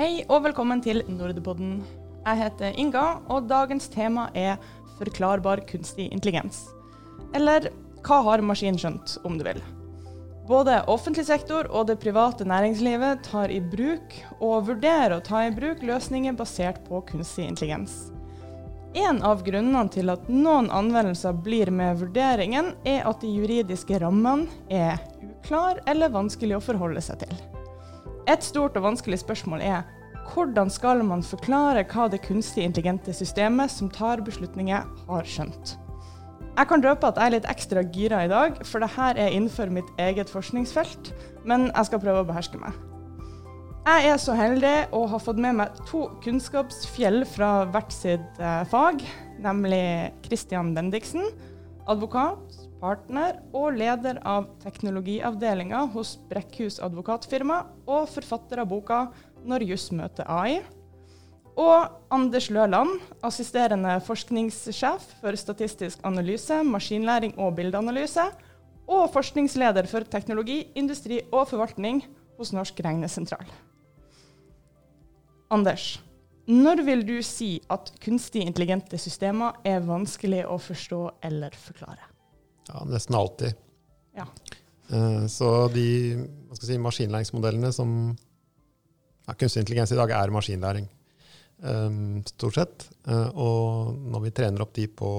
Hei og velkommen til Nordepodden. Jeg heter Inga, og dagens tema er forklarbar kunstig intelligens. Eller hva har maskinen skjønt, om du vil. Både offentlig sektor og det private næringslivet tar i bruk og vurderer å ta i bruk løsninger basert på kunstig intelligens. En av grunnene til at noen anvendelser blir med vurderingen, er at de juridiske rammene er uklar eller vanskelig å forholde seg til. Et stort og vanskelig spørsmål er hvordan skal man forklare hva det kunstig intelligente systemet som tar beslutninger, har skjønt? Jeg kan røpe at jeg er litt ekstra gira i dag, for dette er innenfor mitt eget forskningsfelt, men jeg skal prøve å beherske meg. Jeg er så heldig å ha fått med meg to kunnskapsfjell fra hvert sitt eh, fag, nemlig Christian Bendiksen, advokat, partner og leder av teknologiavdelinga hos Brekkhus advokatfirma, og forfatter av boka 'Når juss møter AI'. Og Anders Løland, assisterende forskningssjef for statistisk analyse, maskinlæring og bildeanalyse. Og forskningsleder for teknologi, industri og forvaltning hos Norsk regnesentral. Anders, når vil du si at kunstig intelligente systemer er vanskelig å forstå eller forklare? Ja, Nesten alltid. Ja. Eh, Så de si, maskinlæringsmodellene som ja, Kunstig intelligens i dag er maskinlæring, eh, stort sett. Eh, Og når vi trener opp de på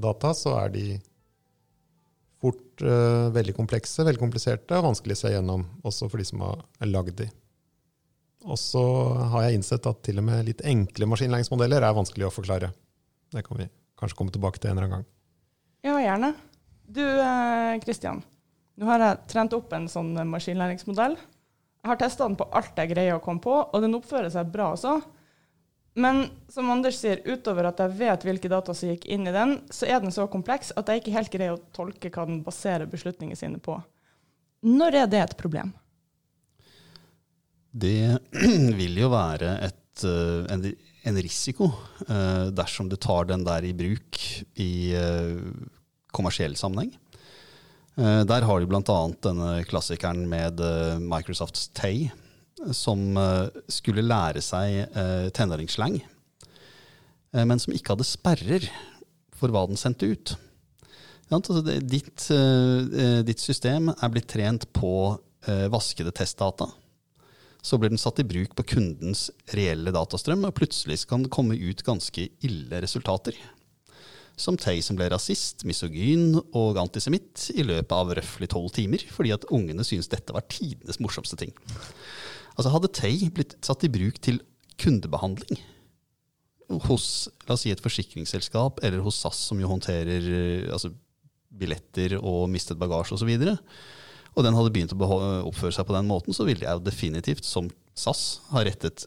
data, så er de fort veldig komplekse, veldig kompliserte og vanskelig å se gjennom, også for de som har lagd de. Og så har jeg innsett at til og med litt enkle maskinlæringsmodeller er vanskelig å forklare. Det kan vi kanskje komme tilbake til en eller annen gang. Ja, gjerne. Du Kristian, nå har jeg trent opp en sånn eh, maskinlæringsmodell. Jeg har testa den på alt jeg greier å komme på, og den oppfører seg bra også. Men som Anders sier, utover at jeg vet hvilke data som gikk inn i den, så er den så kompleks at jeg ikke helt greier å tolke hva den baserer beslutningene sine på. Når er det et problem? Det vil jo være et, eh, en, en risiko eh, dersom du tar den der i bruk i eh, kommersiell sammenheng. Eh, Der har de bl.a. denne klassikeren med eh, Microsofts Tay, som eh, skulle lære seg tenåringsslang, men som ikke hadde sperrer for hva den sendte ut. Ditt, ditt system er blitt trent på vaskede testdata. Så blir den satt i bruk på kundens reelle datastrøm, og plutselig kan det komme ut ganske ille resultater. Som Tay som ble rasist, misogyn og antisemitt i løpet av røftlig tolv timer, fordi at ungene syntes dette var tidenes morsomste ting. Altså Hadde Tay blitt satt i bruk til kundebehandling hos la oss si et forsikringsselskap eller hos SAS, som jo håndterer eh, altså, billetter og mistet bagasje osv., og, og den hadde begynt å oppføre seg på den måten, så ville jeg definitivt, som SAS, ha rettet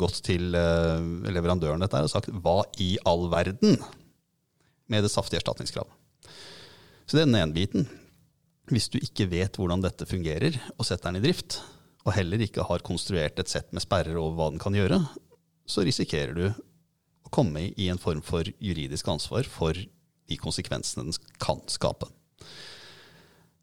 gått til eh, leverandøren dette og sagt hva i all verden med det saftige erstatningskravet. Så det er den ene biten. Hvis du ikke vet hvordan dette fungerer, og setter den i drift, og heller ikke har konstruert et sett med sperrer over hva den kan gjøre, så risikerer du å komme i en form for juridisk ansvar for de konsekvensene den kan skape.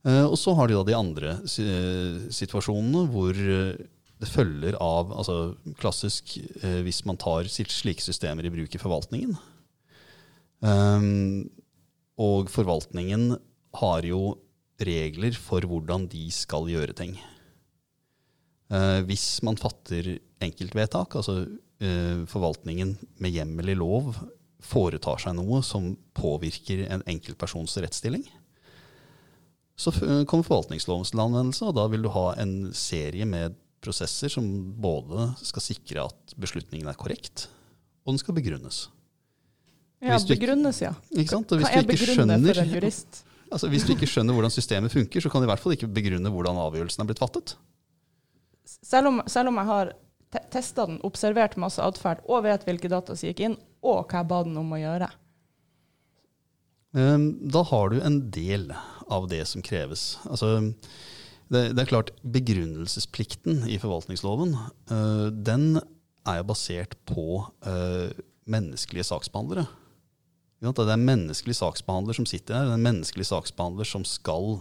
Eh, Og så har du da de andre situasjonene hvor eh, det følger av altså klassisk eh, hvis man tar slike systemer i bruk i forvaltningen. Um, og forvaltningen har jo regler for hvordan de skal gjøre ting. Uh, hvis man fatter enkeltvedtak, altså uh, forvaltningen med hjemmel i lov foretar seg noe som påvirker en enkeltpersons rettsstilling, så kommer forvaltningsloven til anvendelse, og da vil du ha en serie med prosesser som både skal sikre at beslutningen er korrekt, og den skal begrunnes. Ja, du begrunnes, ja. Ikke sant? Og hvis Hva du ikke for en jurist? Altså, Hvis du ikke skjønner hvordan systemet funker, så kan du i hvert fall ikke begrunne hvordan avgjørelsen er blitt fattet. Selv om, selv om jeg har te testa den, observert masse atferd og vet hvilke data som gikk inn, og hva jeg ba den om å gjøre. Eh, Da har du en del av det som kreves. Altså, det, det er klart, Begrunnelsesplikten i forvaltningsloven eh, den er jo basert på eh, menneskelige saksbehandlere. Det er en menneskelig saksbehandler som sitter her, det er en menneskelig saksbehandler som skal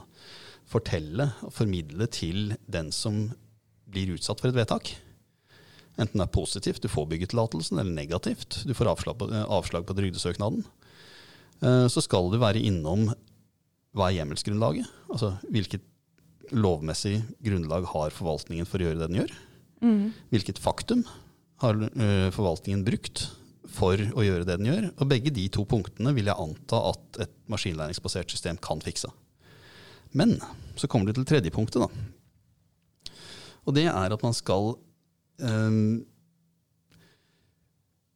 fortelle og formidle til den som blir utsatt for et vedtak. enten det er positivt, du får byggetillatelsen, eller negativt, du får avslag på, eh, avslag på trygdesøknaden, eh, så skal du være innom hva er hjemmelsgrunnlaget? Altså hvilket lovmessig grunnlag har forvaltningen for å gjøre det den gjør? Mm. Hvilket faktum har eh, forvaltningen brukt for å gjøre det den gjør? Og begge de to punktene vil jeg anta at et maskinlæringsbasert system kan fikse. Men så kommer du til tredje punktet, da. Og det er at man skal um,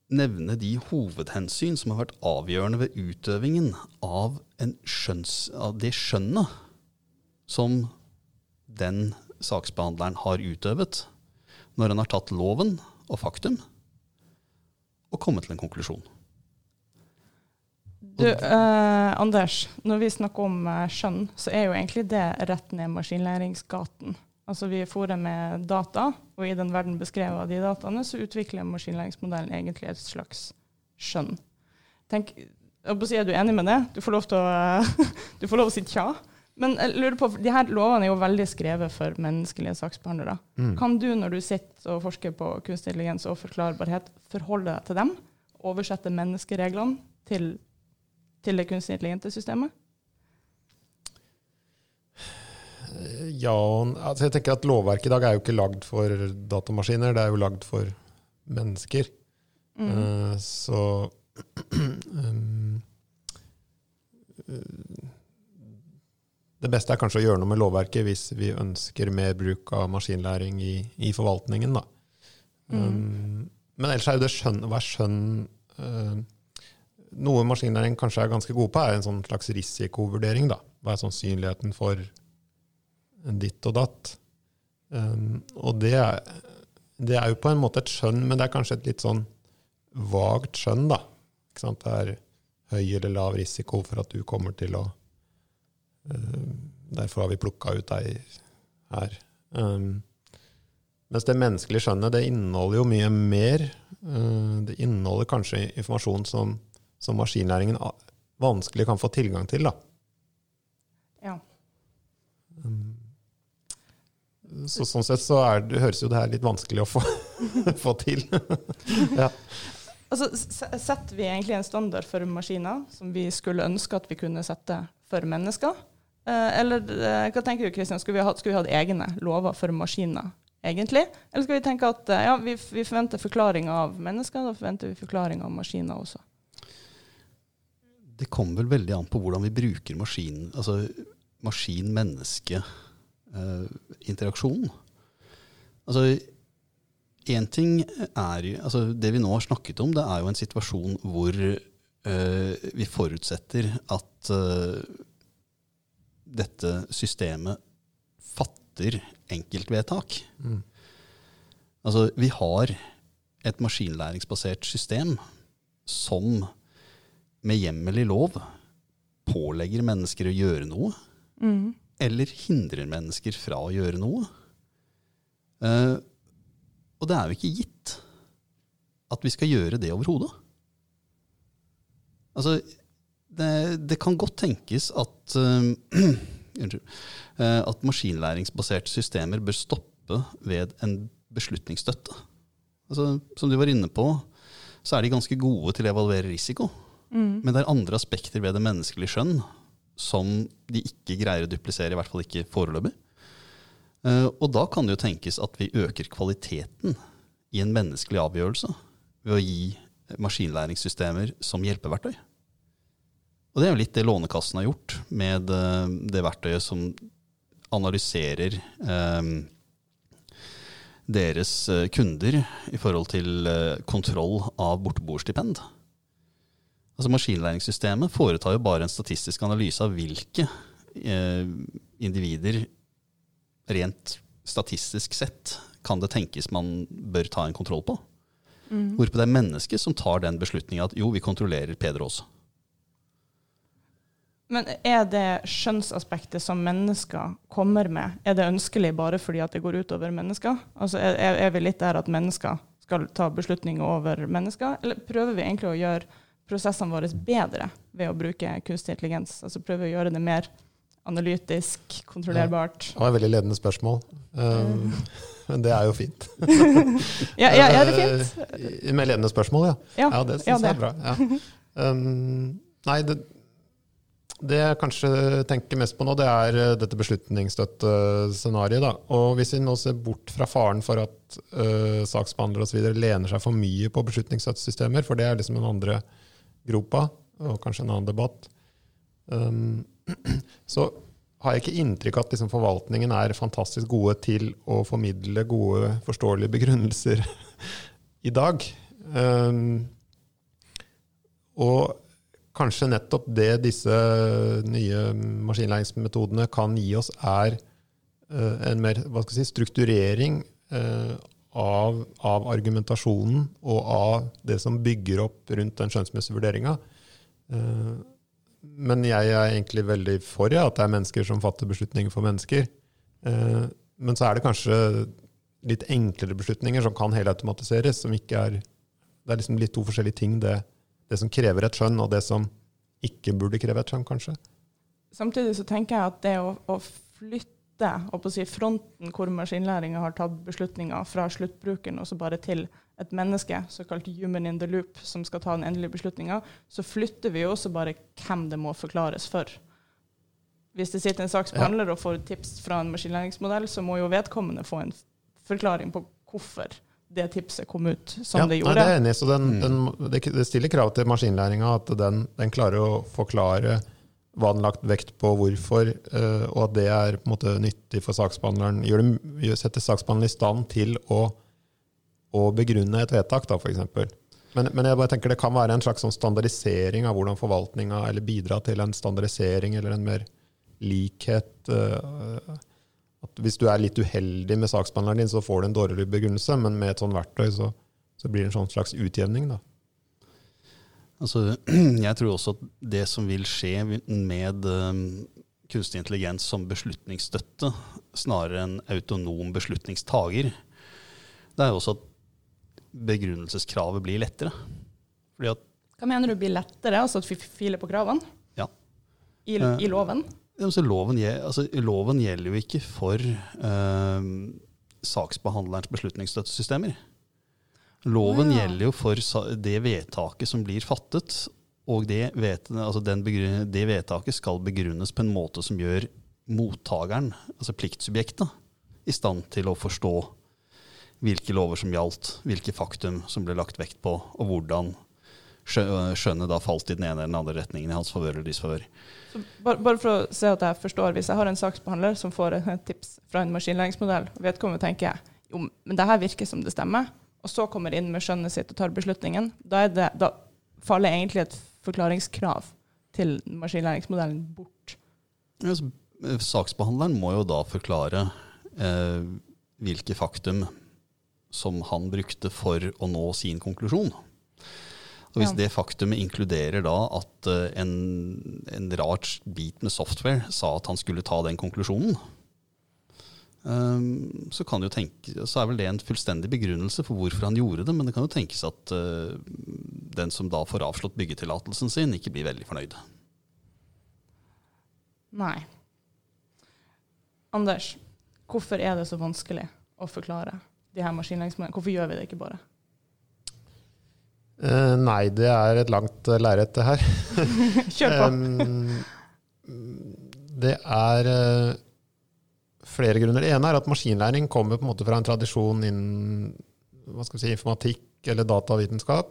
nevne de hovedhensyn som har vært avgjørende ved utøvingen av, skjønns, av det skjønnet som den saksbehandleren har utøvet, når han har tatt loven og faktum og komme til en konklusjon. Du, eh, Anders, når vi snakker om eh, skjønn, så er jo egentlig det rett ned maskinlæringsgaten. Altså Vi fôrer med data, og i den verden beskrevet av de dataene, så utvikler maskinlæringsmodellen egentlig et slags skjønn. Tenk, jeg å si, Er du enig med det? Du får lov til å, du får lov å si tja. Men jeg lurer på, de her lovene er jo veldig skrevet for menneskelige saksbehandlere. Mm. Kan du, når du sitter og forsker på kunstig intelligens og forklarbarhet, forholde deg til dem? Oversette menneskereglene til, til det kunstig intelligente systemet? Ja, altså jeg tenker at lovverket i dag er jo ikke lagd for datamaskiner, det er jo lagd for mennesker. Mm. Uh, så um, Det beste er kanskje å gjøre noe med lovverket hvis vi ønsker mer bruk av maskinlæring i, i forvaltningen. Da. Mm. Um, men ellers er jo det skjønn, hva er skjønn uh, Noe maskinlæring kanskje er ganske god på, er en sånn slags risikovurdering. Da. Hva er sannsynligheten for ditt og datt? Um, og det er, det er jo på en måte et skjønn, men det er kanskje et litt sånn vagt skjønn. da. Det er høy eller lav risiko for at du kommer til å Derfor har vi plukka ut ei her. Um, mens det menneskelige skjønnet det inneholder jo mye mer. Uh, det inneholder kanskje informasjon som, som maskinlæringen vanskelig kan få tilgang til. da. Ja. Um, så sånn sett så er det, høres jo det her litt vanskelig å få, få til. ja. Altså, setter vi egentlig en standard for maskiner som vi skulle ønske at vi kunne sette for mennesker? Eh, eller eh, hva tenker du, Kristian? Skulle vi ha, skulle hatt egne lover for maskiner, egentlig? Eller skal vi tenke at eh, ja, vi, vi forventer forklaring av mennesker, da forventer vi forklaring av maskiner også? Det kommer vel veldig an på hvordan vi bruker maskin, altså maskin-menneske-interaksjonen. altså, en ting er altså Det vi nå har snakket om, det er jo en situasjon hvor eh, vi forutsetter at eh, dette systemet fatter enkeltvedtak. Mm. Altså, vi har et maskinlæringsbasert system som med hjemmel i lov pålegger mennesker å gjøre noe, Mm. eller hindrer mennesker fra å gjøre noe. Uh, og det er jo ikke gitt at vi skal gjøre det overhodet. Altså, det, det kan godt tenkes at eh, eh, at maskinlæringsbaserte systemer bør stoppe ved en beslutningsstøtte. Altså, som du var inne på, så er de ganske gode til å evaluere risiko. Mm. Men det er andre aspekter ved det menneskelige skjønn som de ikke greier å duplisere, i hvert fall ikke foreløpig. Eh, Og da kan det jo tenkes at vi øker kvaliteten i en menneskelig avgjørelse ved å gi maskinlæringssystemer som hjelpeverktøy. Og det er jo litt det Lånekassen har gjort med eh, det verktøyet som analyserer eh, deres eh, kunder i forhold til eh, kontroll av borteboerstipend. Altså Maskinlæringssystemet foretar jo bare en statistisk analyse av hvilke eh, individer rent statistisk sett kan det tenkes man bør ta en kontroll på. Mm. Hvorpå det er mennesket som tar den beslutninga at jo, vi kontrollerer Peder også. Men er det skjønnsaspektet som mennesker kommer med, er det ønskelig bare fordi at det går utover mennesker? Altså er, er- vi litt der at mennesker skal ta beslutninger over mennesker, eller prøver vi egentlig å gjøre prosessene våre bedre ved å bruke kunstig intelligens? Altså prøver vi å gjøre det mer analytisk, kontrollerbart? Det var et veldig ledende spørsmål. Um, Det er jo fint. Ja, ja, er det fint? Med ledende spørsmål, ja. Ja, Ja, det syns ja, jeg er bra. Ja. Um, nei, det, det jeg kanskje tenker mest på nå, det er eh, dette beslutningsstøttescenarioet. Og hvis vi nå ser bort fra faren for at uh, saksbehandlere osv. lener seg for mye på beslutningsstøttesystemer, for det er liksom den andre gropa, og kanskje en annen debatt, um, så har jeg ikke inntrykk av at liksom, forvaltningen er fantastisk gode til å formidle gode, forståelige begrunnelser i dag. Um, og kanskje nettopp det disse nye maskinlæringsmetodene kan gi oss, er eh, en mer si, strukturering eh, av, av argumentasjonen og av det som bygger opp rundt den skjønnsmessige vurderinga. Eh, men jeg er egentlig veldig for ja, at det er mennesker som fatter beslutninger for mennesker. Men så er det kanskje litt enklere beslutninger som kan helautomatiseres, som ikke er Det er liksom litt to forskjellige ting, det, det som krever et skjønn, og det som ikke burde kreve et skjønn, kanskje. Samtidig så tenker jeg at det å, å flytte å si, fronten hvor maskinlæringa har tatt beslutninger fra sluttbrukeren og så bare til et menneske, såkalt human in the loop, som skal ta den endelige beslutninga, så flytter vi jo også bare hvem det må forklares for. Hvis det sitter en saksbehandler og får tips fra en maskinlæringsmodell, så må jo vedkommende få en forklaring på hvorfor det tipset kom ut som ja, det Nei, gjorde. det er enig. Så den, Mm. den, det, stiller krav til maskinlæringa at den, den klarer å forklare hva den lagt vekt på, hvorfor, eh, og at det er på en måte nyttig for saksbehandleren. Gjør det, setter saksbehandleren i stand til å, å begrunne et vedtak, da, f.eks. Men, men jeg bare tenker det kan være en slags sånn standardisering av hvordan forvaltninga Eller bidra til en standardisering eller en mer likhet. eh, at hvis du er litt uheldig med saksbehandleren din, så får du en dårligere begrunnelse, men med et sånt verktøy så, så blir det en sånn slags utjevning. da. Altså, jeg tror også at det som vil skje med um, kunstig intelligens som beslutningsstøtte, snarere enn autonom beslutningstager, det er jo også at begrunnelseskravet blir lettere. Fordi at Hva mener du blir lettere? Altså at vi filer på kravene? Ja. I, Eh, i loven? Altså, loven, altså, loven gjelder jo ikke for eh, saksbehandlerens beslutningsstøttesystemer. Loven ja. gjelder jo for det vedtaket som blir fattet, og det, vet, altså det vedtaket skal begrunnes på en måte som gjør mottakeren, altså pliktsubjektet, i stand til å forstå hvilke lover som gjaldt, hvilke faktum som ble lagt vekt på, og hvordan skjønnet da falt i den ene eller den andre retningen i hans favør eller disfavør. Bare, bare for å se at jeg forstår, hvis jeg har en saksbehandler som får et tips fra en maskinlæringsmodell, og vedkommende tenker jo, men det her virker som det stemmer, og så kommer inn med skjønnet sitt og tar beslutningen, da, det, da faller egentlig et forklaringskrav til maskinlæringsmodellen bort. Ja, så, eh, Saksbehandleren må jo da forklare eh, hvilke faktum som han brukte for å nå sin konklusjon. Og Hvis Ja. det faktumet inkluderer da at eh, en, en rar bit med software sa at han skulle ta den konklusjonen, eh, så, kan jo tenke, så er vel det en fullstendig begrunnelse for hvorfor han gjorde det, men det kan jo tenkes at eh, den som da får avslått byggetillatelsen sin, ikke blir veldig fornøyd. Nei. Anders, hvorfor er det så vanskelig å forklare de her maskinlæringsmodellene? Hvorfor gjør vi det ikke bare? Eh, nei, det er et langt uh, lerret, det her. Kjør på. um, det er uh, flere grunner. Det ene er at maskinlæring kommer på en måte fra en tradisjon innen hva skal vi si, informatikk eller datavitenskap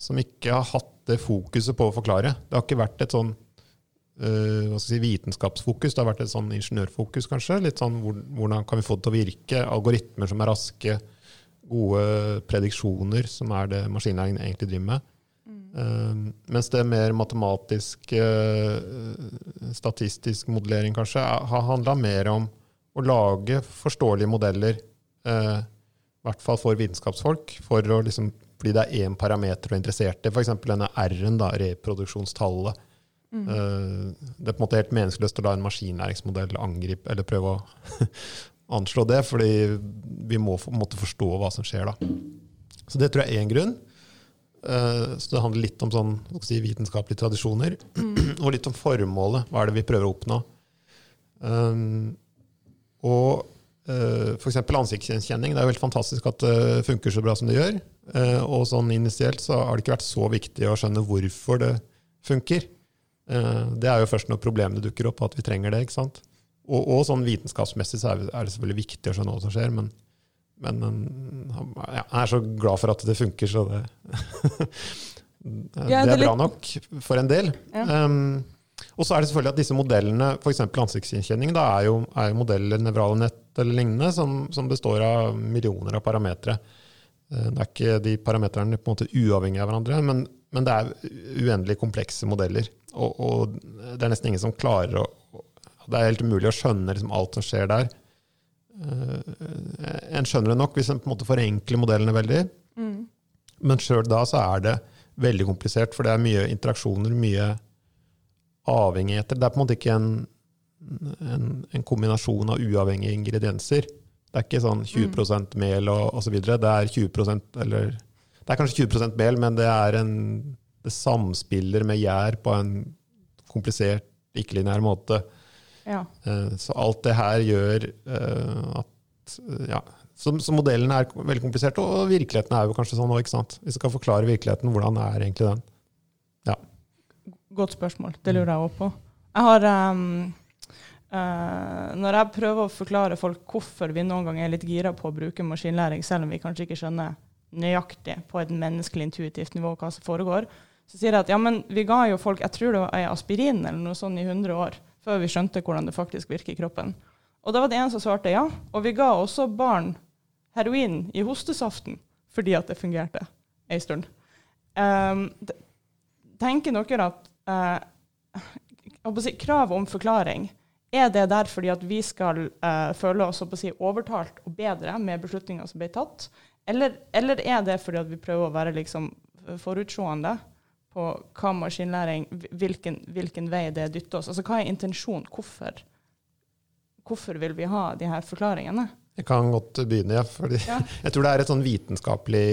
som ikke har hatt det fokuset på å forklare. Det har ikke vært et sånn uh, hva skal jeg si, vitenskapsfokus, det har vært et sånn ingeniørfokus, kanskje. Litt sånn hvor- hvordan kan vi få det til å virke? Algoritmer som er raske, gode prediksjoner, som er det maskinlæringen egentlig driver med. Um, mens det mer matematisk, uh, statistisk modellering kanskje, har handla mer om å lage forståelige modeller, uh, i hvert fall for vitenskapsfolk, for å liksom, fordi det er én parameter du er interessert i. F.eks. denne R-en, reproduksjonstallet. reproduksjonstallet. Uh, det er på en måte helt meningsløst å la en maskinlæringsmodell angripe eller prøve å anslå det, fordi vi må en forstå hva som skjer da. Så det tror jeg er én grunn. Eh, Så det handler litt om sånn, si, vitenskapelige tradisjoner, og litt om formålet. Hva er det vi prøver å oppnå? Um, og uh, f.eks. ansiktsgjenkjenning. Det er jo helt fantastisk at det funker så bra som det gjør. Og sånn initielt så har det ikke vært så viktig å skjønne hvorfor det funker. Det er jo først når problemene dukker opp, at vi trenger det. ikke sant? Og, og sånn vitenskapsmessig så er det selvfølgelig viktig å skjønne hva som skjer, men, men jeg er så glad for at det funker, så det, det er bra nok for en del. Ja. Um, og så er det selvfølgelig at disse modellene, f.eks. ansiktsgjenkjenning, da er jo, er jo modeller, nevrale nett eller lignende, som, som, består av millioner av parametere. Eh, det er ikke de parameterne på en måte uavhengige av hverandre, men, men det er uendelig komplekse modeller. Og, og, det er nesten ingen som klarer å Det er helt umulig å skjønne liksom alt som skjer der. Eh, en skjønner det nok hvis en på en måte forenkler modellene veldig, mm. men sjøl da så er det veldig komplisert, for det er mye interaksjoner, mye avhengigheter. Det er på en måte ikke en, en, en kombinasjon av uavhengige ingredienser. Det er ikke sånn 20 mm. mel og osv. Det er 20% eller Det er kanskje 20% mel, men det en det samspiller med gjær på en komplisert, ikke-linær måte. Ja. Eh, så alt det her gjør eh, at ja, så, så modellen er veldig komplisert, og virkeligheten er jo kanskje sånn òg. Vi skal forklare virkeligheten. Hvordan er egentlig den? Ja. Godt spørsmål. Det lurer jeg òg på. Jeg har um, uh, Når jeg prøver å forklare folk hvorfor vi noen ganger er litt gira på å bruke maskinlæring, selv om vi kanskje ikke skjønner nøyaktig på et menneskelig intuitivt nivå hva som foregår, så sier jeg at ja, men vi ga jo folk jeg tror det var aspirin eller noe sånt i 100 år før vi skjønte hvordan det faktisk virker i kroppen. Og da var det en som svarte ja. Og vi ga også barn heroin i hostesaften fordi at det fungerte ei stund. Um, tenker dere at uh, si, krav om forklaring, er det der fordi at vi skal uh, føle oss si, overtalt og bedre med beslutninger som ble tatt? Eller, eller, er det fordi at vi prøver å være liksom, forutseende på hva maskinlæring, hvilken, hvilken, vei det dytter oss? Altså, hva er intensjonen? Hvorfor, hvorfor vil vi ha de her forklaringene? Jeg kan godt begynne, ja. Fordi ja. jeg tror det er et sånn vitenskapelig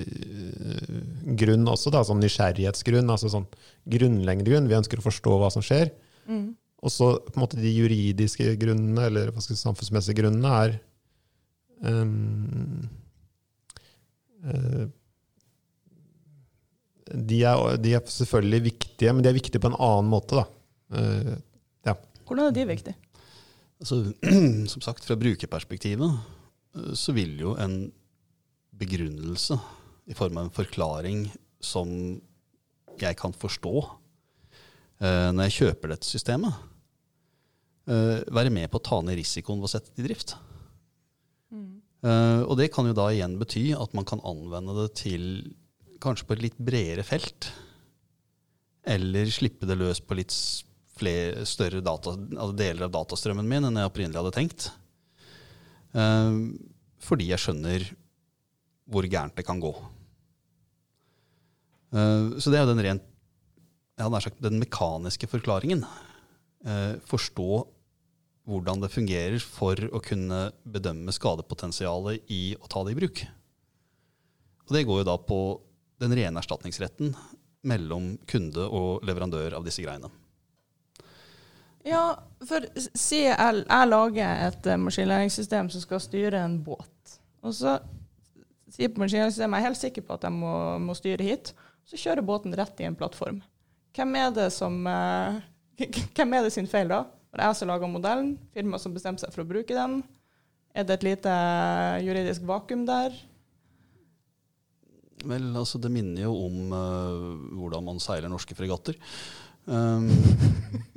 eh, grunn også, da, sånn nysgjerrighetsgrunn. altså sånn grunnleggende grunn. Vi ønsker å forstå hva som skjer. Mm. Og så på en måte de juridiske grunnene, eller hva skal si, samfunnsmessige grunnene, er um, uh, de, er, de, er, selvfølgelig viktige, men de er viktige på en annen måte. Da. Uh, ja. Hvordan er de viktige? Altså, som sagt, fra brukerperspektivet eh, så vil jo en begrunnelse i form av en forklaring som jeg kan forstå uh, når jeg kjøper dette systemet, uh, være med på å ta ned risikoen ved å sette det i drift. Mm. Uh, og det kan jo da igjen bety at man kan anvende det til kanskje på et litt bredere felt. Eller slippe det løs på litt flere, større data, altså deler av datastrømmen min enn jeg opprinnelig hadde tenkt. Uh, fordi jeg skjønner hvor gærent det kan gå. Uh, så det er jo den rent jeg hadde sagt, den mekaniske forklaringen. Uh, forstå hvordan det fungerer for å kunne bedømme skadepotensialet i å ta det i bruk. Og det går jo da på den rene erstatningsretten mellom kunde og leverandør av disse greiene. Ja, for si jeg, jeg lager et uh, maskinlæringssystem som skal styre en båt. Og så sier på maskinlæringssystemet jeg er helt sikker på at jeg må, må, styre hit. Så kjører båten rett i en plattform. Hvem er det som uh, Hvem er det sin feil da? Var det jeg som laga modellen? Firmaet som bestemte seg for å bruke den? Er det et lite uh, juridisk vakuum der? Vel, altså det minner jo om uh, hvordan man seiler norske fregatter. Um,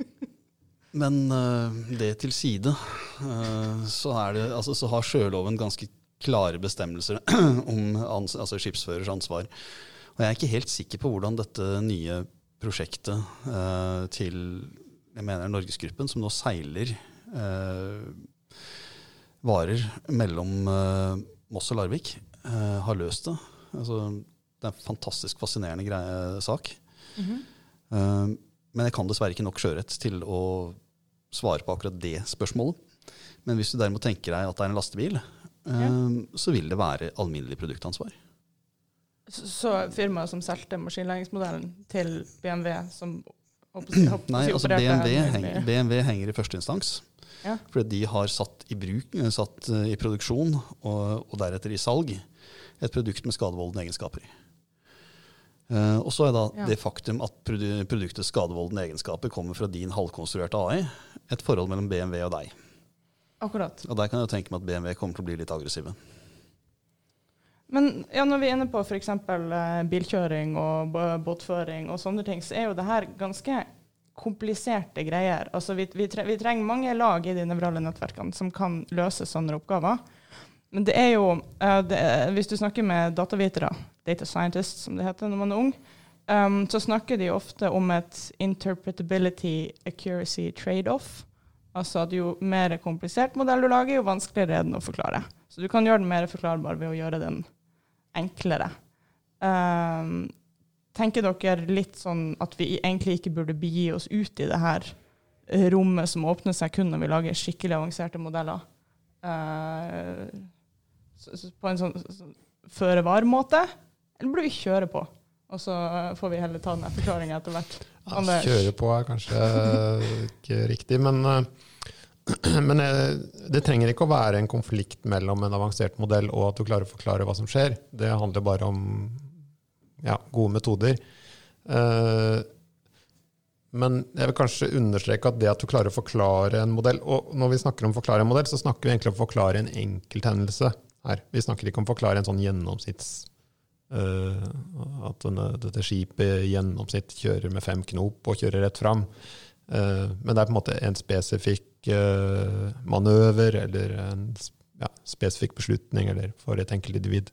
Men uh, det til side, uh, så, det, altså, så, har sjøloven ganske klare bestemmelser om ans altså skipsførers ansvar. Og jeg er ikke helt sikker på hvordan dette nye prosjektet til jeg mener Norgesgruppen, som nå seiler varer mellom Moss og Larvik, har løst det. Altså, det er en fantastisk fascinerende greie, sak. Mm -hmm. Men jeg kan dessverre ikke nok sjørett til å svare på akkurat det spørsmålet. Men hvis du derimot tenker deg at det er en lastebil, ja. Ehm, så vil det være alminnelig produktansvar. Så, så firmaet som solgte maskinlæringsmodellen til BMW, som Nei, altså BMW, henger, BMW henger i første instans. Ja. Fordi de har satt i, bruk, eh, satt eh, i produksjon og, og deretter i salg et produkt med skadevoldende egenskaper. Uh, og så er da Ja. det faktum at produ produktets skadevoldende egenskaper kommer fra din halvkonstruerte AI, et forhold mellom BMW og deg. Akkurat. Og der kan jeg tenke meg at BMW kommer til å bli litt aggressive. Men ja, når vi er inne på f.eks. Eh, bilkjøring og båtføring og sånne ting, så er jo det her ganske kompliserte greier. Altså, vi, vi, tre vi trenger mange lag i de nevrale nettverkene som kan løse sånne oppgaver. Men det er jo eh, det, Hvis du snakker med datavitere, data scientists som det heter når man er ung, um, så snakker de ofte om et interpretability accuracy trade-off. Altså at jo mer komplisert modell du lager, jo vanskeligere er den å forklare. Så du kan gjøre den mer forklarbar ved å gjøre den enklere. Um, tenker dere litt sånn at vi egentlig ikke burde begi oss ut i det her rommet som åpner seg kun når vi lager skikkelig avanserte modeller? Uh, på en sånn, sånn føre var-måte? Eller burde vi kjøre på? Og så eh, får vi heller ta den forklaringa etter hvert. Ja, kjøre på er kanskje ikke riktig, men, eh, men eh, det trenger ikke å være en konflikt mellom en avansert modell og at du klarer å forklare hva som skjer. Det handler bare om ja, gode metoder. Men jeg vil kanskje understreke at det at du klarer å forklare en modell Og når vi snakker om å forklare en modell, så snakker vi egentlig om å forklare en enkelthendelse her. Vi snakker ikke om å forklare en sånn gjennomsnitts Uh, At denne, dette skipet i gjennomsnitt kjører med fem knop og kjører rett fram. Uh, men det er på en måte en spesifikk uh, manøver eller en ja, spesifikk beslutning eller for et enkeltindivid.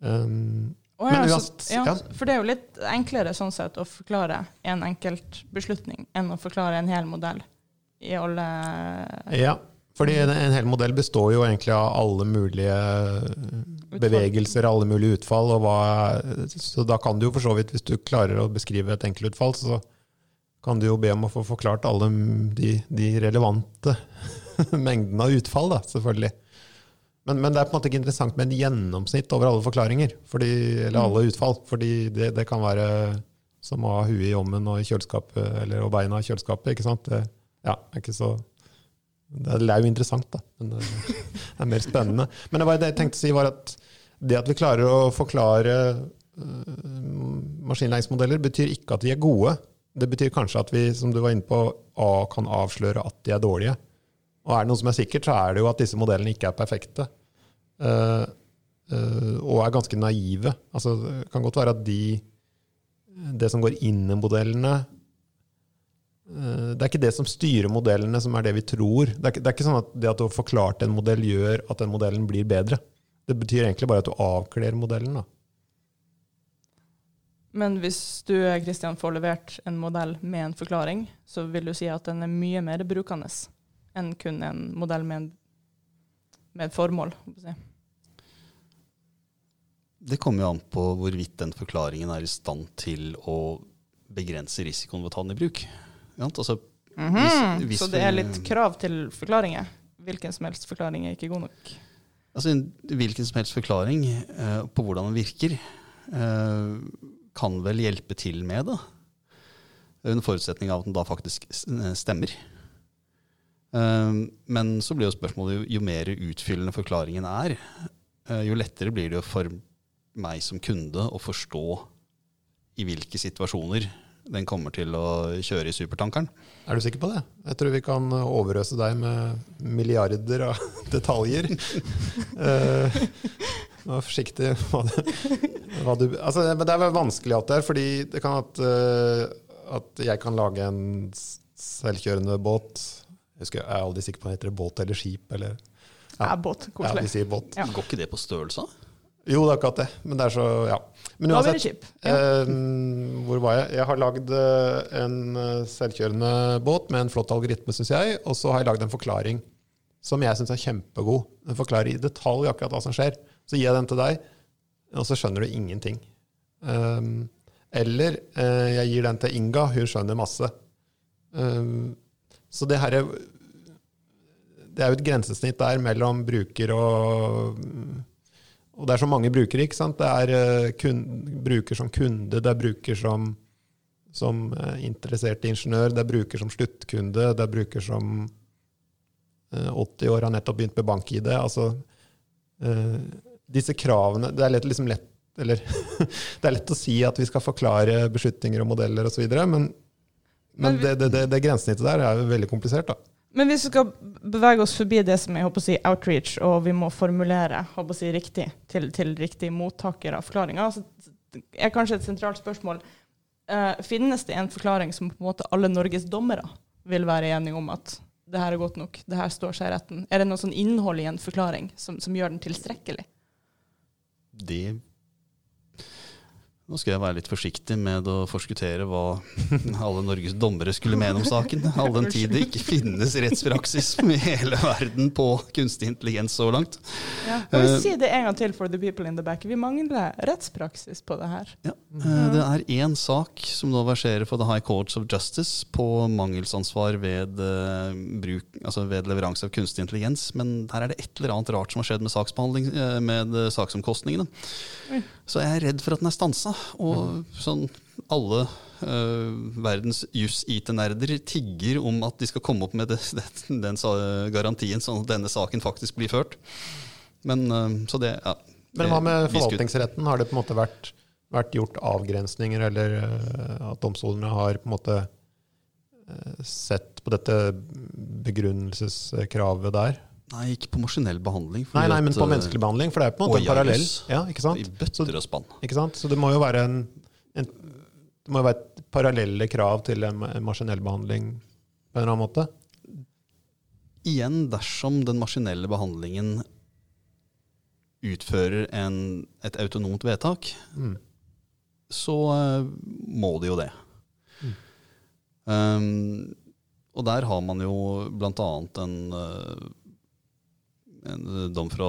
Um, oh, ja, Men så, ja. For det er jo litt enklere sånn sett å forklare en enkelt beslutning enn å forklare en hel modell i alle Ja, fordi en, en hel modell består jo egentlig av alle mulige bevegelser, alle mulige utfall. Og hva, så da kan du jo for så vidt, hvis du klarer å beskrive et enkeltutfall, så kan du jo be om å få forklart alle de, de relevante mengdene av utfall, da, selvfølgelig. Men, men det er på en måte ikke interessant med en gjennomsnitt over alle forklaringer, fordi, eller alle utfall. Fordi det, det kan være som å ha huet i ommen og i kjøleskapet, eller og beina i kjøleskapet. ikke sant? Det, ja, er ikke så det er jo interessant, da. Men det er mer spennende. Men det, var det jeg tenkte å si, var at det at vi klarer å forklare øh, maskinlæringsmodeller, betyr ikke at de er gode. Det betyr kanskje at vi, som du var inne på, kan avsløre at de er dårlige. Og er det noe som er sikkert, så er det jo at disse modellene ikke er perfekte. øh, øh, og er ganske naive. Altså, det kan godt være at de Det som går inn i modellene, Eh, Det er ikke det som styrer modellene, som er det vi tror. Det er ikke, det er ikke sånn at det at du har forklart en modell, gjør at den modellen blir bedre. Det betyr egentlig bare at du avkler modellen. Da. Men hvis du Christian, får levert en modell med en forklaring, så vil du si at den er mye mer brukende enn kun en modell med, en, med et formål. si. Det kommer jo an på hvorvidt den forklaringen er i stand til å begrense risikoen ved å ta den i bruk. Ja, altså, -hmm. Hvis- hvis så det er litt krav til forklaringer? Hvilken som helst forklaring er ikke god nok? altså en hvilken som helst forklaring uh, på hvordan den virker, uh, kan vel hjelpe til med det. Under forutsetning av at den da faktisk eh, stemmer. Eh, men så blir jo spørsmålet jo, jo mer utfyllende forklaringen er, eh, jo lettere blir det jo for meg som kunde å forstå i hvilke situasjoner den kommer til å kjøre i supertankeren. Er du sikker på det? Jeg tror vi kan overøse deg med milliarder av detaljer. uh, Vær forsiktig hva du, hva du altså, Men det er vel vanskelig alt det her, fordi det kan at, uh, at jeg kan lage en selvkjørende båt. Jeg, husker, jeg er aldri sikker på om det heter båt eller skip. Eller, Ja, båt. ja, de vi sier båt. Ja. Går ikke det på størrelse? Jo, det er akkurat det. Men det er så Ja. Men uansett. Ja. Eh, hvor var jeg? Jeg har lagd eh, en eh, selvkjørende båt med en flott algoritme, syns jeg. Og så har jeg lagd en forklaring som jeg syns er kjempegod. Den forklarer i detalj akkurat hva som skjer. Så gir jeg den til deg, og så skjønner du ingenting. Um, eller eh, jeg gir den til Inga, hun skjønner masse. Um, så det her er Det er jo et grensesnitt der mellom bruker og og det er så mange brukere. ikke sant? Det er eh, kun, bruker som kunde, det er bruker som som eh, interessert ingeniør, det er bruker som sluttkunde, det er bruker som eh, 80 år har nettopp begynt med bank-ID. Altså, eh, disse kravene Det er lett, liksom lett eller det er lett å si at vi skal forklare beslutninger og modeller osv., men, men Men det, det, det, det grensesnittet der er jo veldig komplisert. da. Men hvis vi skal bevege oss forbi det som er håper å si, outreach, og vi må formulere håper å si, riktig til, til riktig mottaker av forklaringa, så er kanskje et sentralt spørsmål eh, Finnes det en forklaring som på en måte alle Norges dommere vil være enige om at det her er godt nok, det her står seg i retten? Er det noe sånn innhold i en forklaring som, som gjør den tilstrekkelig? Det Nå skal jeg være litt forsiktig med å forskuttere hva alle Norges dommere skulle mene om saken. All den tid det ikke finnes rettspraksis i hele verden på kunstig intelligens så langt. Ja. Kan vi uh, si det en gang til for the people in the back? Vi mangler rettspraksis på det her. Ja. uh, Det er én sak som nå verserer for The High Courts of Justice på mangelsansvar ved, uh, bruk, altså ved leveranse av kunstig intelligens, men her er det et eller annet rart som har skjedd med med saksomkostningene. Så jeg er redd for at den er stansa. Og sånn alle uh, verdens jus-IT-nerder tigger om at de skal komme opp med det, den, den garantien, sånn at denne saken faktisk blir ført. Men uh, så det, ja. Men hva med forvaltningsretten? Har det på en måte vært, vært gjort avgrensninger, eller eh, at domstolene har på en måte sett på dette begrunnelseskravet der? Nei, ikke på maskinell behandling. Nei, nei, men på eh, menneskelig behandling, for det er på en måte en parallell. Ja, ikke I bøtter og spann. Ikke sant? Så det må jo være en, en det må jo være et parallelle krav til en, en maskinell behandling på en eller annen måte. Igjen, dersom den maskinelle behandlingen utfører en, et autonomt vedtak, Mm. så eh, må det jo det. Mm. Um, og der har man jo blant annet en, eh, en dom fra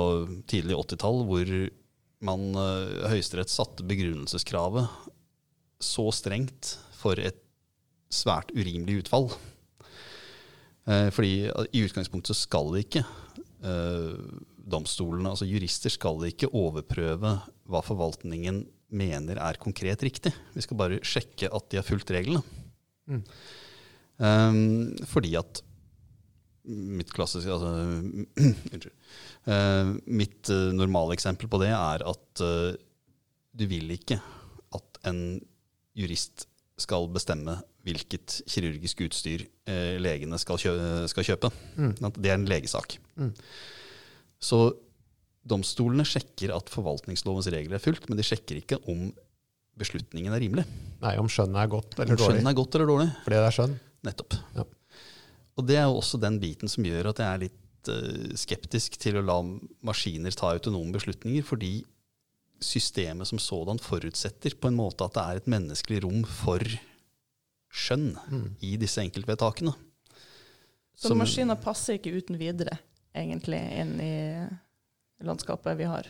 tidlig 80-tall hvor man uh, Høyesterett satte begrunnelseskravet så strengt for et svært urimelig utfall. Eh, fordi eh, i utgangspunktet skal det ikke eh, domstolene, altså jurister skal ikke overprøve hva forvaltningen mener er konkret riktig. Vi skal bare sjekke at de har fulgt reglene. Mm. Um, fordi at mitt klassiske altså, Unnskyld. Uh, mitt uh, normale eksempel på det er at uh, du vil ikke at en jurist skal bestemme hvilket kirurgisk utstyr uh, legene skal, kjø skal kjøpe. Mm. Det er en legesak. Mm. Så domstolene sjekker at forvaltningslovens regler er fulgt, men de sjekker ikke om beslutningen er rimelig. Nei, om skjønnet er godt Om dårlig. skjønnet er godt eller dårlig. Fordi det er skjønn. Nettopp. Ja. Og det er jo også den biten som gjør at jeg er litt eh, skeptisk til å la maskiner ta autonome beslutninger, fordi systemet som sådan forutsetter på en måte at det er et menneskelig rom for skjønn Mm. i disse enkeltvedtakene. Så Som- maskiner passer ikke uten videre, egentlig, inn i landskapet vi har.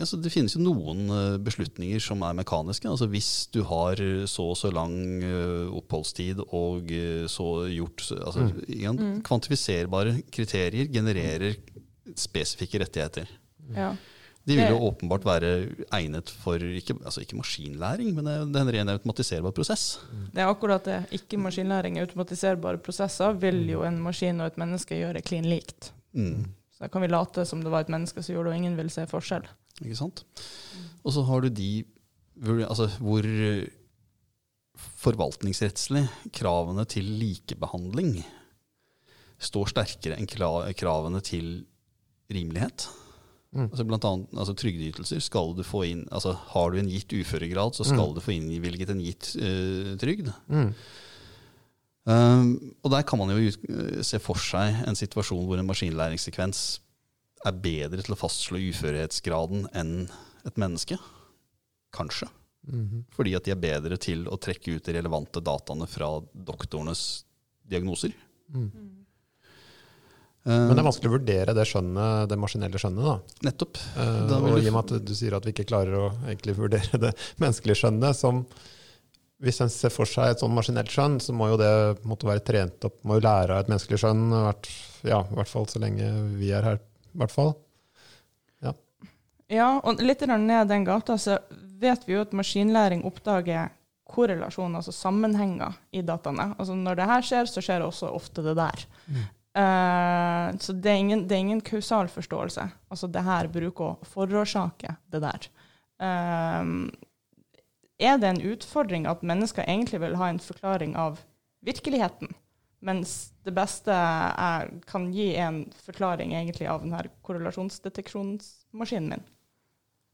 Altså, det finnes jo noen eh, beslutninger som er mekaniske. Altså, hvis du har så og så lang eh, oppholdstid og eh, så gjort altså, Mm. igjen, Mm. Kvantifiserbare kriterier genererer spesifikke rettigheter. Ja. De vil jo åpenbart være egnet for ikke, altså ikke maskinlæring, men det er en ren automatiserbar prosess. Det er akkurat det. Ikke maskinlæring, automatiserbare prosesser vil jo en maskin og et menneske gjøre klin likt. Mm. Så da kan vi late som det var et menneske som gjorde det, og ingen vil se forskjell. Ikke sant? Og så har du de altså, hvor eh, forvaltningsrettslig kravene til likebehandling står sterkere enn kravene til rimelighet. Mm. Altså blant annet altså trygdeytelser skal du få inn altså Har du en gitt uføregrad, så skal Mm. du få innvilget en gitt uh, trygd. Mm. Um, og der kan man jo eh, se for seg en situasjon hvor en maskinlæringssekvens er bedre til å fastslå uførhetsgraden enn et menneske. Kanskje. Mhm. Fordi at de er bedre til å trekke ut de relevante dataene fra doktorenes diagnoser. Mm. Um, Men det er vanskelig å vurdere det skjønnet, det maskinelle skjønnet. da. Nettopp. Uh, og i og med at du sier at vi ikke klarer å egentlig vurdere det menneskelige skjønnet som Hvis en ser for seg et sånn maskinelt skjønn, så må jo det måtte være trent opp, må jo lære av et menneskelig skjønn, ja, i hvert fall så lenge vi er her. I hvert fall. Ja, og litt ned den gata så vet vi jo at maskinlæring oppdager korrelasjoner, altså sammenhenger, i dataene. Altså når det her skjer, så skjer også ofte det der. Eh, så det er, ingen, det er ingen kausal forståelse. Altså det her bruker å forårsake det der. Eh, er det en utfordring at mennesker egentlig vil ha en forklaring av virkeligheten, mens det beste er, kan gi en forklaring egentlig av denne korrelasjonsdeteksjonsmaskinen min?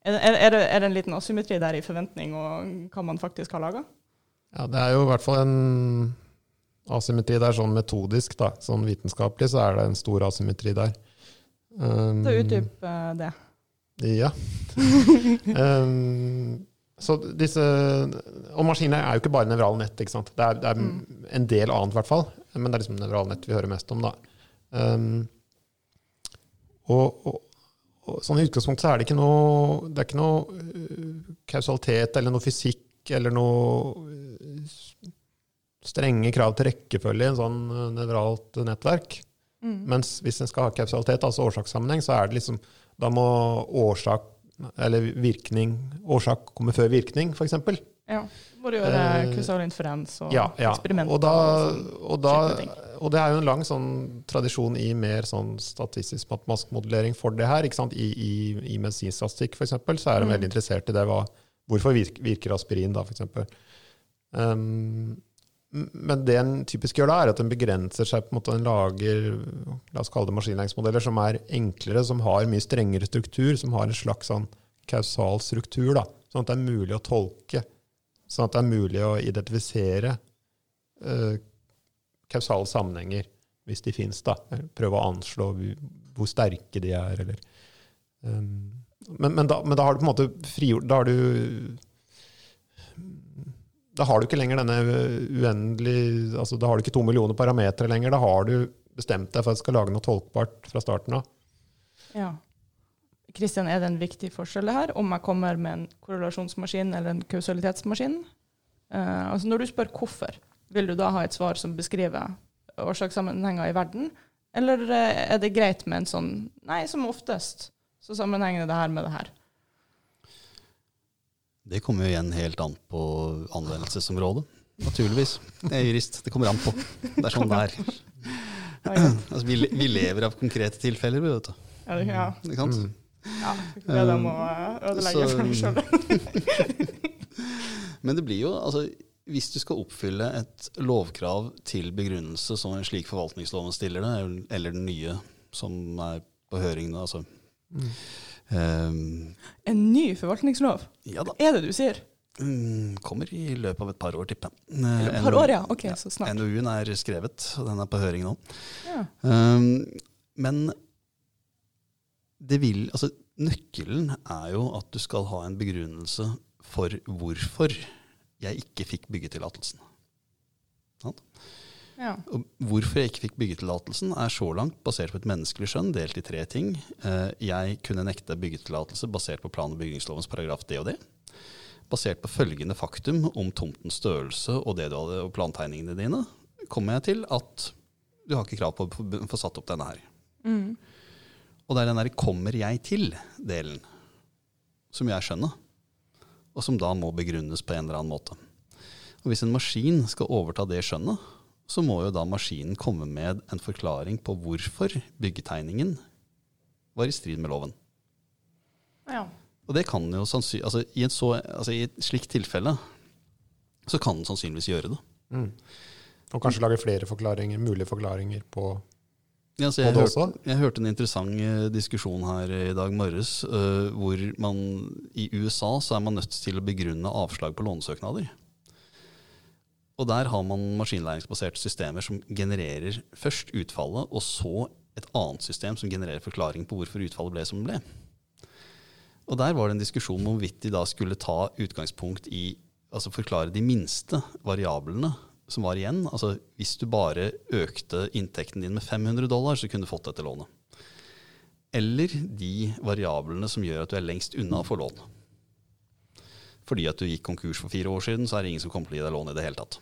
Er er, det, er det en liten asymmetri der i forventning og hva man faktisk har laga? Ja, det er jo i hvert fall en asymmetri der, sånn metodisk, da. Sånn vitenskapelig så er det en stor asymmetri der. Um, Så utdyp uh, det. Ja. um, så disse, og maskiner er jo ikke bare nevrale nett. ikke sant? Det er, det er Mm. en del annet, i hvert fall. Men det er liksom nevrale nett vi hører mest om. da. Um, og, og, og sånn I utgangspunktet så er det ikke noe, det er ikke noe uh, kausalitet eller noe fysikk eller noe uh, strenge krav til rekkefølge i en sånn uh, nevralt nettverk. Mm. Mens hvis en skal ha kausalitet, altså årsakssammenheng, så er det liksom Da må årsak eller virkning Årsak kommer før virkning, f.eks. Ja. Må du gjøre Eh, kausal inferens og Ja, ja. eksperimenter. Og, da, sånn og, da, ting. og det er jo en lang sånn tradisjon i mer sånn statistisk matematisk modellering for det her. I, i, i medisinstatistikk f.eks. så er de Mm. veldig interessert i det. Hva, hvorfor virker, virker aspirin, da, f.eks. Um, men det en typisk gjør da, er at en begrenser seg på en måte, en lager la oss kalle det maskinlæringsmodeller som er enklere, som har mye strengere struktur, som har en slags sånn kausal struktur. da, Sånn at det er mulig å tolke. Sånn at det er mulig å identifisere eh, kausale sammenhenger, hvis de fins. Prøve å anslå hvor, sterke de er, eller um, men, men, da, men da har du på en måte frigjort Da har du Da har du ikke lenger denne uendelig altså Da har du ikke to millioner parametere lenger. Da har du bestemt deg for at du skal lage noe tolkbart fra starten av. Ja. Kristian, er det en viktig forskjell her, om jeg kommer med en korrelasjonsmaskin eller en kausalitetsmaskin? Eh, altså når du spør hvorfor, vil du da ha et svar som beskriver årsakssammenhenger i verden? Eller eh, er det greit med en sånn Nei, som oftest så sammenhenger det her med det her. Det kommer jo igjen helt an på anvendelsesområdet. Naturligvis. Jeg er jurist. Det kommer an på. Det er sånn det er. Altså, vi, vi lever av konkrete tilfeller, vet du. Ja, det- ja. Ikke sant? Mm. ja. det er det å eh, ødelegge for meg sjøl. Men det blir jo, altså, hvis du skal oppfylle et lovkrav til begrunnelse som en slik forvaltningsloven stiller det, eller den nye som er på høring nå, altså Mm. Ehm, En ny forvaltningslov? Ja da. Er det du sier? Mm, kommer i løpet av et par år, tipper jeg. Et par år, ja. Ok, ja. så snart. NOU-en er skrevet, og den er på høring nå. Ja. Um, men det vil Altså, nøkkelen er jo at du skal ha en begrunnelse for hvorfor jeg ikke fikk byggetillatelsen. Ja. Hvorfor jeg ikke fikk byggetillatelsen, er så langt basert på et menneskelig skjønn, delt i tre ting. Eh, Jeg kunne nekte byggetillatelse basert på plan- og bygningslovens paragraf det og det. Basert på følgende faktum om tomtens størrelse og, det du hadde, og plantegningene dine, kommer jeg til at du har ikke krav på å få- satt opp denne her. Mm. Og det er den der 'kommer jeg til'-delen som jeg skjønner, og som da må begrunnes på en eller annen måte. Og hvis en maskin skal overta det skjønnet, så må jo da maskinen komme med en forklaring på hvorfor byggetegningen var i strid med loven. ja. Og det kan jo sannsynlig, altså i, en så, altså I et slikt tilfelle så kan den sannsynligvis gjøre det. Mm. Og kanskje lage flere forklaringer, mulige forklaringer på Ja, så jeg, det hørte, også? jeg hørte en interessant eh, diskusjon her i dag morges, uh, hvor man i USA så er man nødt til å begrunne avslag på lånesøknader. Og der har man maskinlæringsbaserte systemer som genererer først utfallet, og så et annet system som genererer forklaring på hvorfor utfallet ble som det ble. Og der var det en diskusjon om hvorvidt de da skulle ta utgangspunkt i Altså forklare de minste variablene som var igjen. Altså hvis du bare økte inntekten din med 500 dollar, så kunne du fått dette lånet. Eller de variablene som gjør at du er lengst unna å få lån. Fordi at du gikk konkurs for fire år siden, så er det ingen som kommer til å gi deg lån i det hele tatt.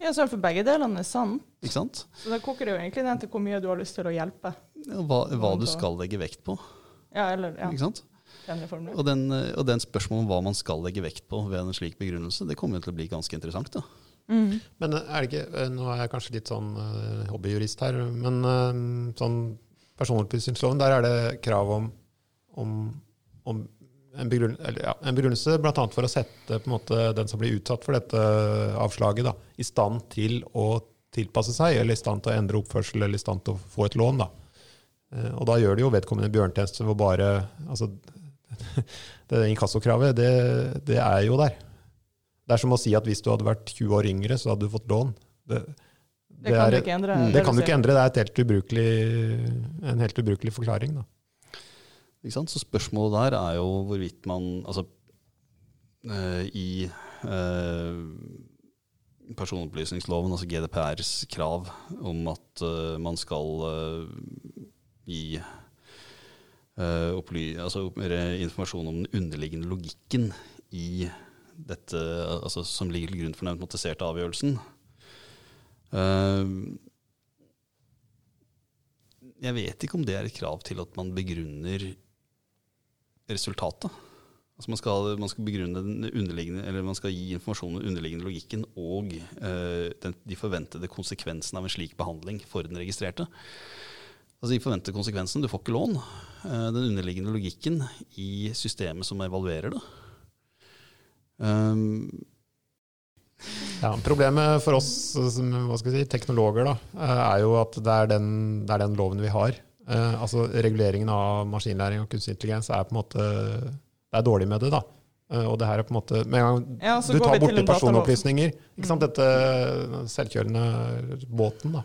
Ja, så for begge delene er sant. Ikke sant? Så det koker det jo egentlig ned til hvor mye du har lyst til å hjelpe. Hva, hva du skal legge vekt på. Ja, eller, ja. Ikke sant? Og den, eh, og den spørsmålet om hva man skal legge vekt på ved en slik begrunnelse, det kommer jo til å bli ganske interessant. da. Mm. Men er det ikke, eh, nå er jeg kanskje litt sånn eh, hobbyjurist her, men eh, sånn personopplysningsloven, der er det krav om, om, om en, begrunn, eller, ja, begrunnelse bl.a. for å sette måte, den som blir utsatt for dette avslaget, da, i stand til å tilpasse seg, eller i stand til å endre oppførsel, eller i stand til å få et lån. Da. Eh, Og da gjør det jo vedkommende bjørntjeneste å bare altså, Det inkassokravet, det, det er jo der. Det er som å si at hvis du hadde vært 20 år yngre, så hadde du fått lån. Det, Det kan er- du ikke endre. Mm. det kan du ikke endre. Det er helt ubrukelig, en helt ubrukelig forklaring. Da. Så spørsmålet der er jo hvorvidt man Altså eh, i eh, personopplysningsloven, altså GDPRs krav om at eh, man skal gi opply, altså, informasjon om den underliggende logikken i dette altså, som ligger til grunn for den automatiserte avgjørelsen. Uh, jeg vet ikke om det er et krav til at man begrunner resultatet. Altså man, skal, man skal begrunne den underliggende, eller man skal gi informasjon om den underliggende logikken og uh, den, de forventede konsekvensene av en slik behandling for den registrerte. Altså De forventede konsekvensene, du får ikke lån. Uh, den underliggende logikken i systemet som evaluerer det. Um, Ja, problemet for oss som si, teknologer da, eh, er jo at det er den, det er den loven vi har. Eh, altså Reguleringen av maskinlæring og kunstig intelligens er på en måte det er dårlig med det. da. Eh, og det her er på en måte, Med en gang Ja, du tar borti personopplysninger ikke sant, Mm. Dette selvkjørende båten, da.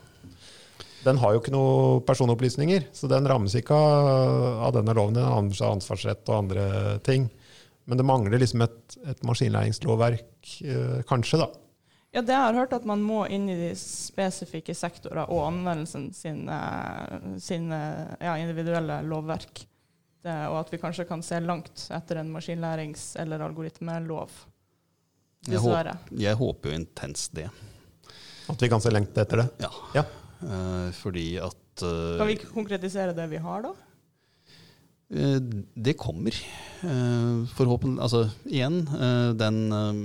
Den har jo ikke noe personopplysninger, så den rammes ikke av, denne loven. Den rammes av ansvarsrett og andre ting. Men det mangler liksom et, et maskinlæringslovverk, eh, kanskje, da. Ja, det jeg har hørt at man må inn i de spesifikke sektorer og anvendelsen sine, sine ja, individuelle lovverk. Det, og at vi kanskje kan se langt etter en maskinlærings- eller algoritmelov. jeg, håper, jeg håper jo intenst det. At vi kan se lengt etter det. Ja. Ja. Uh, fordi at uh, Kan vi konkretisere det vi har, da? Uh, Det kommer. Eh, Forhåpentlig Altså, igjen, eh, den eh,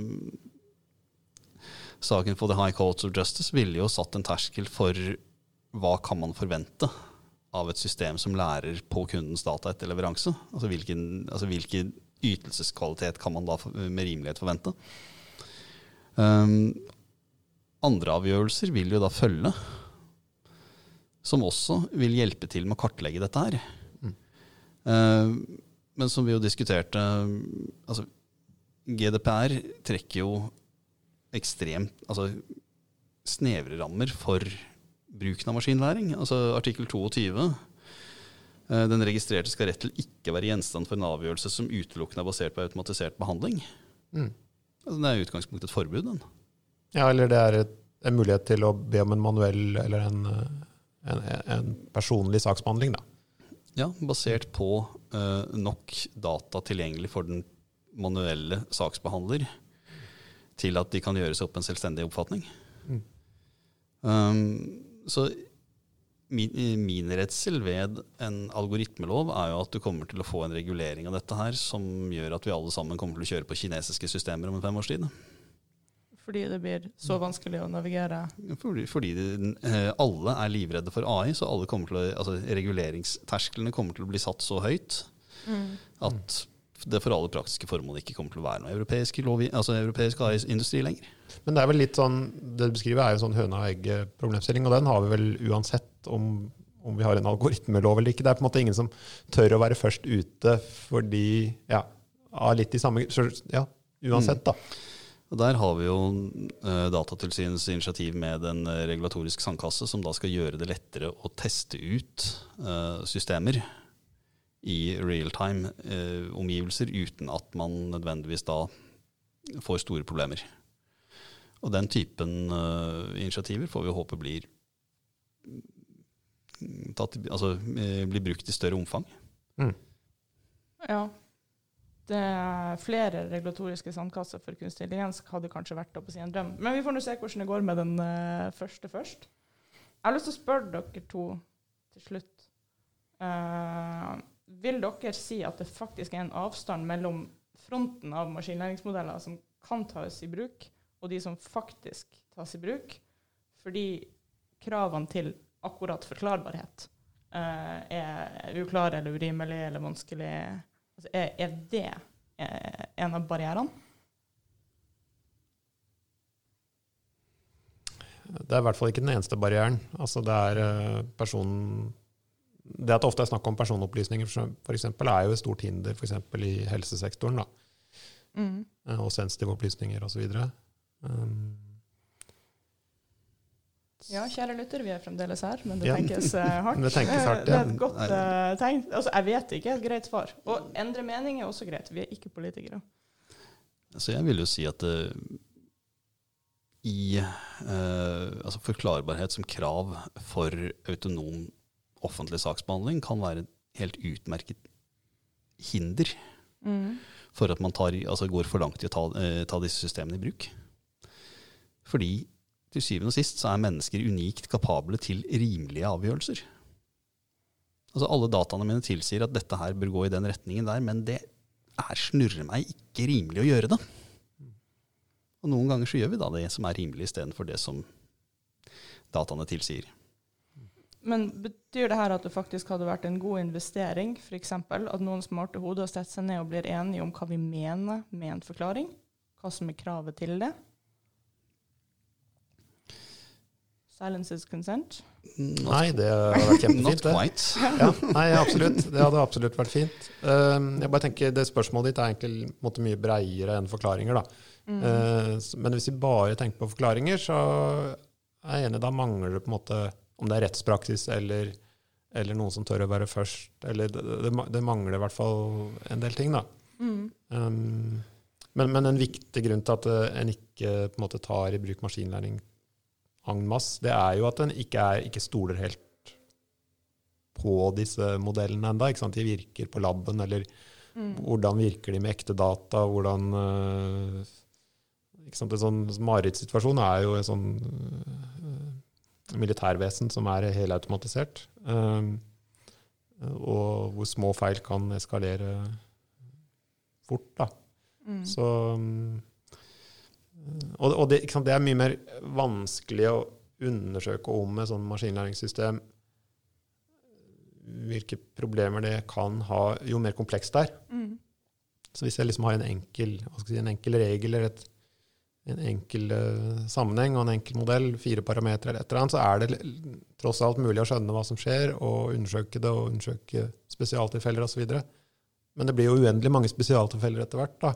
saken for The High Courts of Justice ville jo satt en terskel for hva kan man forvente av et system som lærer på kundens data etter leveranse. Altså hvilken, altså hvilken ytelseskvalitet kan man da med rimelighet forvente. Um, andre avgjørelser vil jo da følge, som også vil hjelpe til med å kartlegge dette her. Eh, men som vi jo diskuterte altså, GDPR trekker jo ekstremt altså, snevre rammer for bruken av maskinlæring. Altså artikkel 22. eh, Den registrerte skal rett til ikke være gjenstand for en avgjørelse som utelukkende er basert på automatisert behandling. Mm. Altså, det er i utgangspunktet et forbud. Den. Ja, eller det er et, en mulighet til å be om en manuell eller en, en, en personlig saksbehandling, da. Ja, basert på uh, nok data tilgjengelig for den manuelle saksbehandler til at de kan gjøre seg opp en selvstendig oppfatning. Mm. Um, så min, min redsel ved en algoritmelov er jo at du kommer til å få en regulering av dette her som gjør at vi alle sammen kommer til å kjøre på kinesiske systemer om en fem års tid. Fordi det blir så vanskelig å navigere. Fordi, fordi det, eh, alle er livredde for AI, så alle kommer til å, altså reguleringstersklene kommer til å bli satt så høyt at det for alle praktiske formål ikke kommer til å være noe europeisk, lov, altså europeisk AI-industri lenger. Men det er vel litt sånn, det du beskriver er jo en sånn høna og egg-problemstilling, og den har vi vel uansett om, om vi har en algoritmelov eller ikke. Det er på en måte ingen som tør å være først ute fordi, ja, av litt i samme Ja, uansett, da. Og Der har vi jo eh, Datatilsynets initiativ med en eh, regulatorisk sandkasse, som da skal gjøre det lettere å teste ut eh, systemer i realtime eh, omgivelser uten at man nødvendigvis da får store problemer. Og den typen eh, initiativer får vi håpe blir, mm, tatt, altså, eh, blir brukt i større omfang. Ja. Det er flere regulatoriske sandkasser for kunstig intelligens hadde kanskje vært oppe å si en drøm. Men vi får nå se hvordan det går med den eh, første først. Jeg har lyst til å spørre dere to til slutt. Eh, vil dere si at det faktisk er en avstand mellom fronten av maskinlæringsmodeller som kan tas i bruk, og de som faktisk tas i bruk, fordi kravene til akkurat forklarbarhet uh, er uklare eller urimelige eller vanskelig? Altså, er, er det eh, en av barrierene? Det er i hvert fall ikke den eneste barrieren. Altså det er personen... person... Det at det ofte er snakk om personopplysninger, f.eks., er jo et stort hinder f.eks. i helsesektoren. da. Mm. Eh, Og sensitive opplysninger osv. Um, Ja, kjære lytter, vi er fremdeles her, men det Ja. tenkes eh, hardt. Det tenkes hardt, Det er et godt uh, tegn. Altså, jeg vet ikke, et greit svar. Og endre mening er også greit. Vi er ikke politikere. Så jeg vil jo si at uh, i uh, altså forklarbarhet som krav for autonom offentlig saksbehandling kan være et helt utmerket hinder for at man tar, altså går for langt i å ta, eh, ta disse systemene i bruk. Fordi til syvende og sist så er mennesker unikt kapable til rimelige avgjørelser. Altså Alle dataene mine tilsier at dette her bør gå i den retningen der, men det er snurrer meg ikke rimelig å gjøre det. Og noen ganger så gjør vi da det som er rimelig, istedenfor det som dataene tilsier. Men betyr det her at det faktisk hadde vært en god investering, f.eks. at noen smarte hoder setter seg ned og blir enige om hva vi mener med en forklaring? Hva som er kravet til det? Silence is consent. nei, det hadde vært kjempefint, Not quite. Ja, nei, absolutt. Det hadde absolutt vært fint. Um, jeg bare tenker, Det spørsmålet ditt er egentlig mye breiere enn forklaringer. da. Mm. men hvis vi bare tenker på forklaringer, så er jeg enig, da mangler det på en måte Om det er rettspraksis eller, eller noen som tør å være først. eller Det, det, det mangler i hvert fall en del ting. da. Um, men, men en viktig grunn til at eh, en ikke på en måte tar i bruk maskinlæring en masse, det er jo at en ikke, er, ikke stoler helt på disse modellene enda. De virker på laben, eller hvordan virker de med ekte data? hvordan... Uh, ikke sant? En sånn marerittsituasjon er jo en sånn øh, militærvesen som er helautomatisert. Um, og hvor små feil kan eskalere fort. da. Så um, Og, og det, sant? det er mye mer vanskelig å undersøke om et sånn maskinlæringssystem hvilke problemer det kan ha, jo mer komplekst det er. Så hvis jeg liksom har en enkel, si, en enkel regel eller et, en enkel eh, sammenheng og en enkel modell, fire parametere eller et eller annet, så er det tross alt mulig å skjønne hva som skjer, og undersøke det, og undersøke spesialtilfeller osv. Men det blir jo uendelig mange spesialtilfeller etter hvert. da.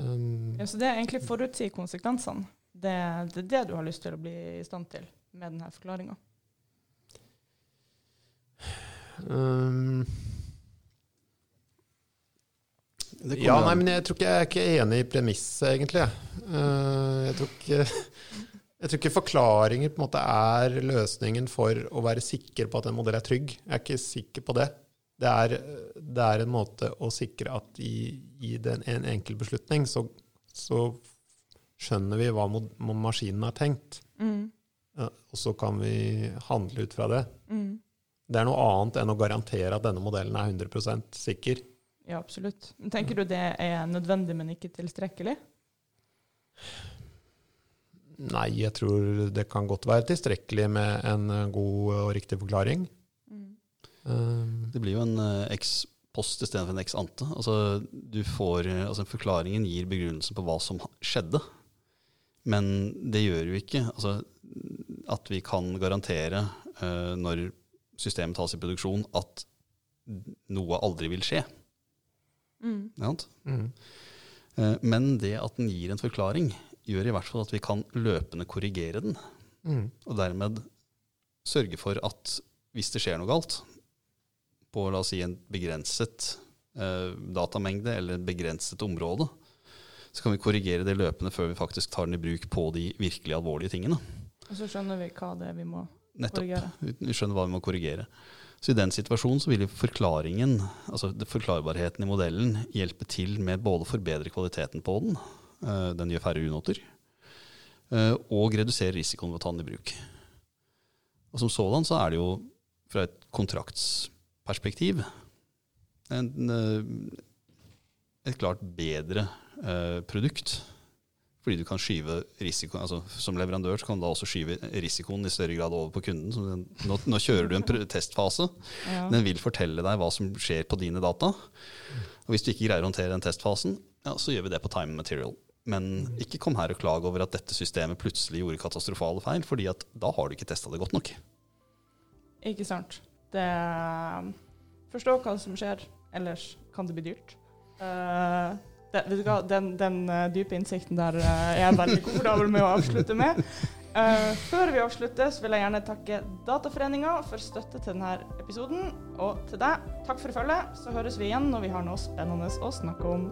Um, Ja, så det er egentlig forutsi konsekvensene. Det, det er det du har lyst til å bli i stand til med denne forklaringa. um, Ja, nei, men jeg tror ikke jeg er ikke enig i premisset, egentlig. Eh, jeg, tror ikke, jeg tror ikke forklaringer på en måte er løsningen for å være sikker på at en modell er trygg. Jeg er ikke sikker på det. Det er, det er en måte å sikre at i, i den, en enkel beslutning så, så skjønner vi hva mod, maskinen har tenkt. Eh, og så kan vi handle ut fra det. Det er noe annet enn å garantere at denne modellen er 100% sikker. Ja, absolutt. Men Tenker du det er nødvendig, men ikke tilstrekkelig? Nei, jeg tror det kan godt være tilstrekkelig med en eh, god og riktig forklaring. Um, Det blir jo en eh, ex post istedenfor en ex ante. Altså, du får, eh, altså, forklaringen gir begrunnelsen på hva som skjedde. Men det gjør jo ikke altså, at vi kan garantere uh, når systemet tas i produksjon, at noe aldri vil skje. Ikke mm. Eh, Men det at den gir en forklaring, gjør i hvert fall at vi kan løpende korrigere den. Mm. Og dermed sørge for at hvis det skjer noe galt, på la oss si en begrenset eh, datamengde eller et begrenset område, så kan vi korrigere det løpende før vi faktisk tar den i bruk på de virkelig alvorlige tingene. Og så skjønner vi hva det er vi må Nettopp. korrigere. Vi skjønner hva vi må korrigere. Så i den situasjonen så vil forklaringen, altså forklarbarheten i modellen, hjelpe til med både å forbedre kvaliteten på den, eh, den gjør færre unoter, eh, og redusere risikoen ved å ta den i bruk. Og som sådan så er det jo fra et kontraktsperspektiv en, eh, et klart bedre produkt. Fordi du kan skyve risiko, altså Som leverandør så kan du da også skyve risikoen i større grad over på kunden. Den, nå, nå kjører du en testfase. Ja. Den vil fortelle deg hva som skjer på dine data. Og hvis du ikke greier å håndtere den testfasen, ja, så gjør vi det på time material. Men ikke kom her og klag over at dette systemet plutselig gjorde katastrofale feil, fordi at da har du ikke testa det godt nok. Ikke sant. Det Forstå hva som skjer, ellers kan det bli dyrt. Eh, hva, den, den eh, dype innsikten der eh, er jeg veldig komfortabel med å avslutte med. Uh, før vi avslutter, så vil jeg gjerne takke Dataforeninga for støtte til denne episoden. Og til deg, takk for følget. Så høres vi igjen når vi har noe spennende å snakke om